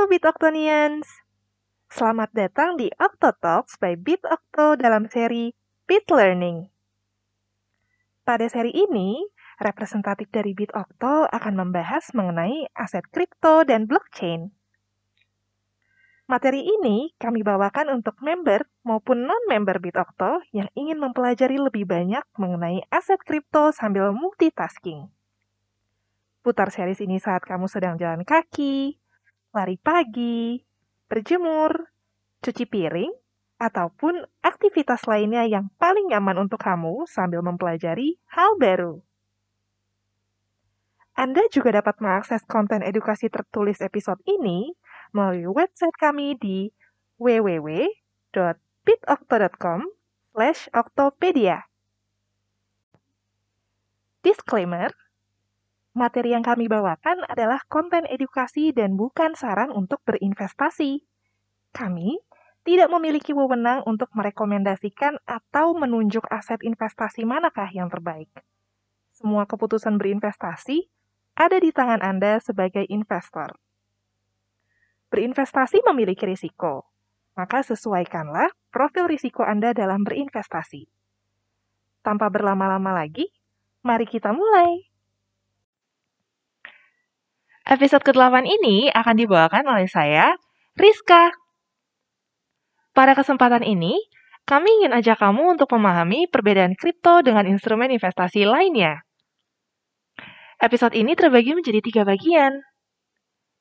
Halo BitOctonians! Selamat datang di Octo Talks by BitOcto dalam seri Bit Learning. Pada seri ini, representatif dari BitOcto akan membahas mengenai aset kripto dan blockchain. Materi ini kami bawakan untuk member maupun non-member BitOcto yang ingin mempelajari lebih banyak mengenai aset kripto sambil multitasking. Putar series ini saat kamu sedang jalan kaki, lari pagi, berjemur, cuci piring, ataupun aktivitas lainnya yang paling nyaman untuk kamu sambil mempelajari hal baru. Anda juga dapat mengakses konten edukasi tertulis episode ini melalui website kami di www.bitocto.com slash oktopedia. Disclaimer, materi yang kami bawakan adalah konten edukasi dan bukan saran untuk berinvestasi. Kami tidak memiliki wewenang untuk merekomendasikan atau menunjuk aset investasi manakah yang terbaik. Semua keputusan berinvestasi ada di tangan Anda sebagai investor. Berinvestasi memiliki risiko, maka sesuaikanlah profil risiko Anda dalam berinvestasi. Tanpa berlama-lama lagi, mari kita mulai. Episode ke-8 ini akan dibawakan oleh saya, Rizka. Pada kesempatan ini, kami ingin ajak kamu untuk memahami perbedaan kripto dengan instrumen investasi lainnya. Episode ini terbagi menjadi tiga bagian.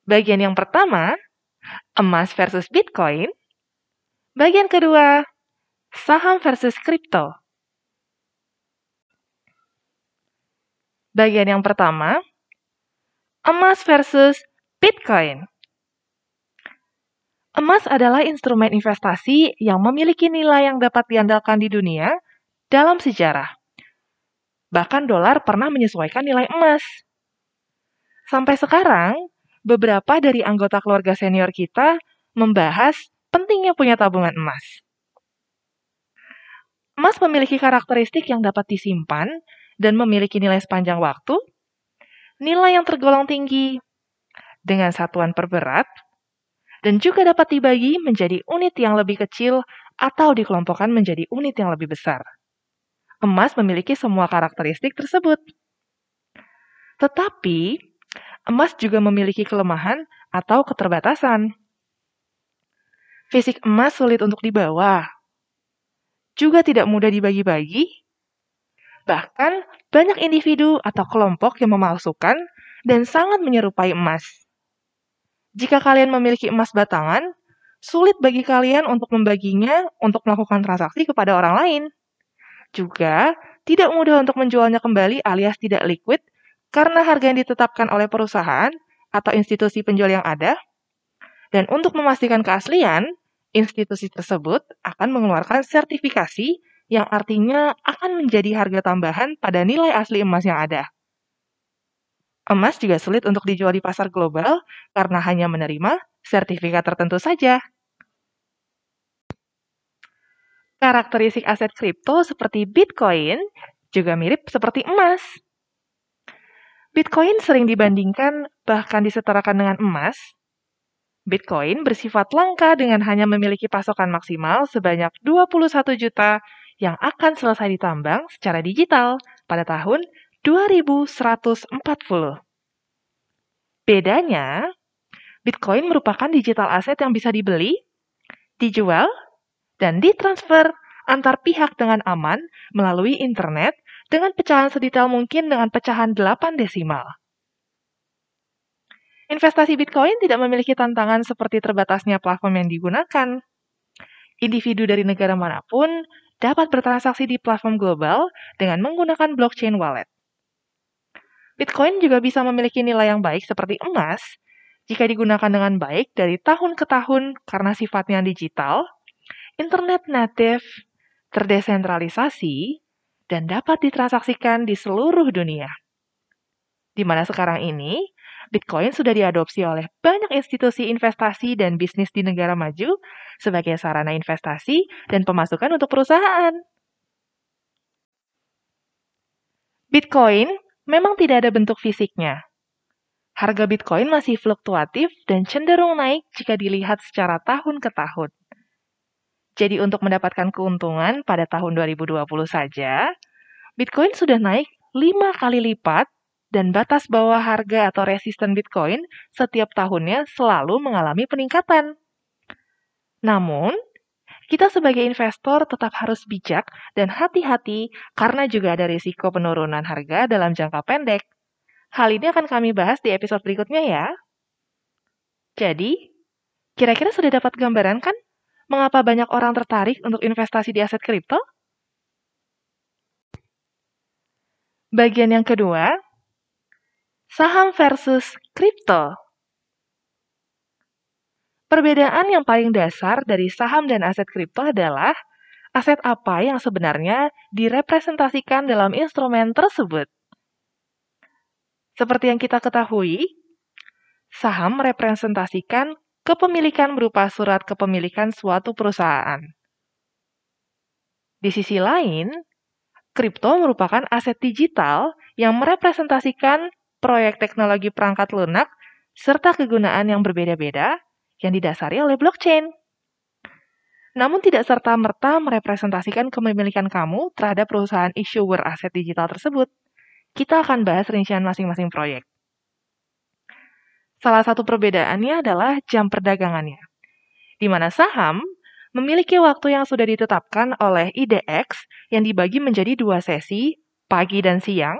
Bagian yang pertama, emas versus Bitcoin. Bagian kedua, saham versus kripto. Bagian yang pertama, emas versus Bitcoin. Emas adalah instrumen investasi yang memiliki nilai yang dapat diandalkan di dunia dalam sejarah. Bahkan dolar pernah menyesuaikan nilai emas. Sampai sekarang, beberapa dari anggota keluarga senior kita membahas pentingnya punya tabungan emas. Emas memiliki karakteristik yang dapat disimpan dan memiliki nilai sepanjang waktu, nilai yang tergolong tinggi, dengan satuan perberat, dan juga dapat dibagi menjadi unit yang lebih kecil atau dikelompokkan menjadi unit yang lebih besar. Emas memiliki semua karakteristik tersebut. Tetapi, emas juga memiliki kelemahan atau keterbatasan. Fisik emas sulit untuk dibawa, juga tidak mudah dibagi-bagi. Bahkan, banyak individu atau kelompok yang memalsukan dan sangat menyerupai emas. Jika kalian memiliki emas batangan, sulit bagi kalian untuk membaginya untuk melakukan transaksi kepada orang lain. Juga, tidak mudah untuk menjualnya kembali alias tidak liquid karena harga yang ditetapkan oleh perusahaan atau institusi penjual yang ada. Dan untuk memastikan keaslian, institusi tersebut akan mengeluarkan sertifikasi yang artinya akan menjadi harga tambahan pada nilai asli emas yang ada. Emas juga sulit untuk dijual di pasar global karena hanya menerima sertifikat tertentu saja. Karakteristik aset kripto seperti Bitcoin juga mirip seperti emas. Bitcoin sering dibandingkan bahkan disetarakan dengan emas. Bitcoin bersifat langka dengan hanya memiliki pasokan maksimal sebanyak 21 juta yang akan selesai ditambang secara digital pada tahun 2140. Bedanya, Bitcoin merupakan digital aset yang bisa dibeli, dijual, dan ditransfer antar pihak dengan aman melalui internet dengan pecahan sedetail mungkin dengan pecahan 8 desimal. Investasi Bitcoin tidak memiliki tantangan seperti terbatasnya platform yang digunakan. Individu dari negara mana pun dapat bertransaksi di platform global dengan menggunakan blockchain wallet. Bitcoin juga bisa memiliki nilai yang baik seperti emas jika digunakan dengan baik dari tahun ke tahun karena sifatnya digital, internet native, terdesentralisasi, dan dapat ditransaksikan di seluruh dunia. Di mana sekarang ini, Bitcoin sudah diadopsi oleh banyak institusi investasi dan bisnis di negara maju sebagai sarana investasi dan pemasukan untuk perusahaan. Bitcoin memang tidak ada bentuk fisiknya. harga Bitcoin masih fluktuatif dan cenderung naik jika dilihat secara tahun ke tahun. Jadi untuk mendapatkan keuntungan pada tahun 2020 saja, Bitcoin sudah naik 5 kali lipat dan batas bawah harga atau resisten Bitcoin setiap tahunnya selalu mengalami peningkatan. Namun, kita sebagai investor tetap harus bijak dan hati-hati karena juga ada risiko penurunan harga dalam jangka pendek. Hal ini akan kami bahas di episode berikutnya ya. Jadi, kira-kira sudah dapat gambaran kan mengapa banyak orang tertarik untuk investasi di aset kripto? Bagian yang kedua, saham versus kripto. Perbedaan yang paling dasar dari saham dan aset kripto adalah aset apa yang sebenarnya direpresentasikan dalam instrumen tersebut. Seperti yang kita ketahui, saham merepresentasikan kepemilikan berupa surat kepemilikan suatu perusahaan. Di sisi lain, kripto merupakan aset digital yang merepresentasikan proyek teknologi perangkat lunak serta kegunaan yang berbeda-beda yang didasari oleh blockchain. Namun tidak serta-merta merepresentasikan kepemilikan kamu terhadap perusahaan issuer aset digital tersebut kita akan bahas rincian masing-masing proyek. Salah satu perbedaannya adalah jam perdagangannya, di mana saham memiliki waktu yang sudah ditetapkan oleh IDX yang dibagi menjadi dua sesi, pagi dan siang,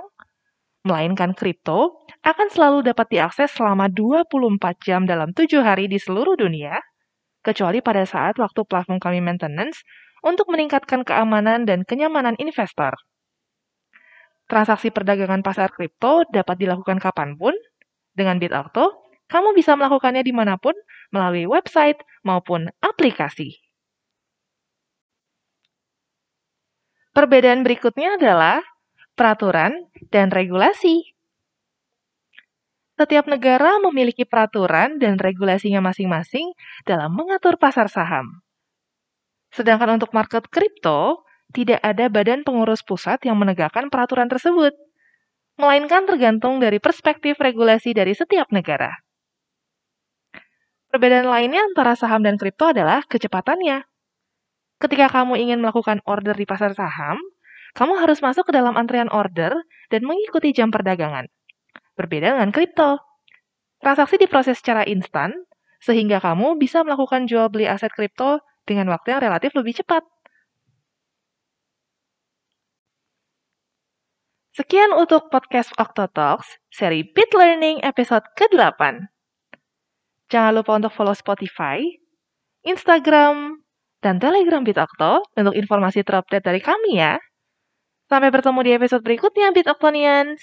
melainkan kripto akan selalu dapat diakses selama 24 jam dalam 7 hari di seluruh dunia, kecuali pada saat waktu platform kami maintenance untuk meningkatkan keamanan dan kenyamanan investor. Transaksi perdagangan pasar kripto dapat dilakukan kapan pun. Dengan BitOcto, kamu bisa melakukannya di mana pun melalui website maupun aplikasi. Perbedaan berikutnya adalah peraturan dan regulasi. Setiap negara memiliki peraturan dan regulasinya masing-masing dalam mengatur pasar saham. Sedangkan untuk market kripto, tidak ada badan pengurus pusat yang menegakkan peraturan tersebut, melainkan tergantung dari perspektif regulasi dari setiap negara. Perbedaan lainnya antara saham dan kripto adalah kecepatannya. Ketika kamu ingin melakukan order di pasar saham, kamu harus masuk ke dalam antrian order dan mengikuti jam perdagangan. Berbeda dengan kripto. Transaksi diproses secara instan, sehingga kamu bisa melakukan jual beli aset kripto dengan waktu yang relatif lebih cepat. Sekian untuk podcast Octotalks, seri Bit Learning episode ke-8. Jangan lupa untuk follow Spotify, Instagram, dan Telegram Bit Octo untuk informasi terupdate dari kami ya. Sampai bertemu di episode berikutnya, Bit Octonians.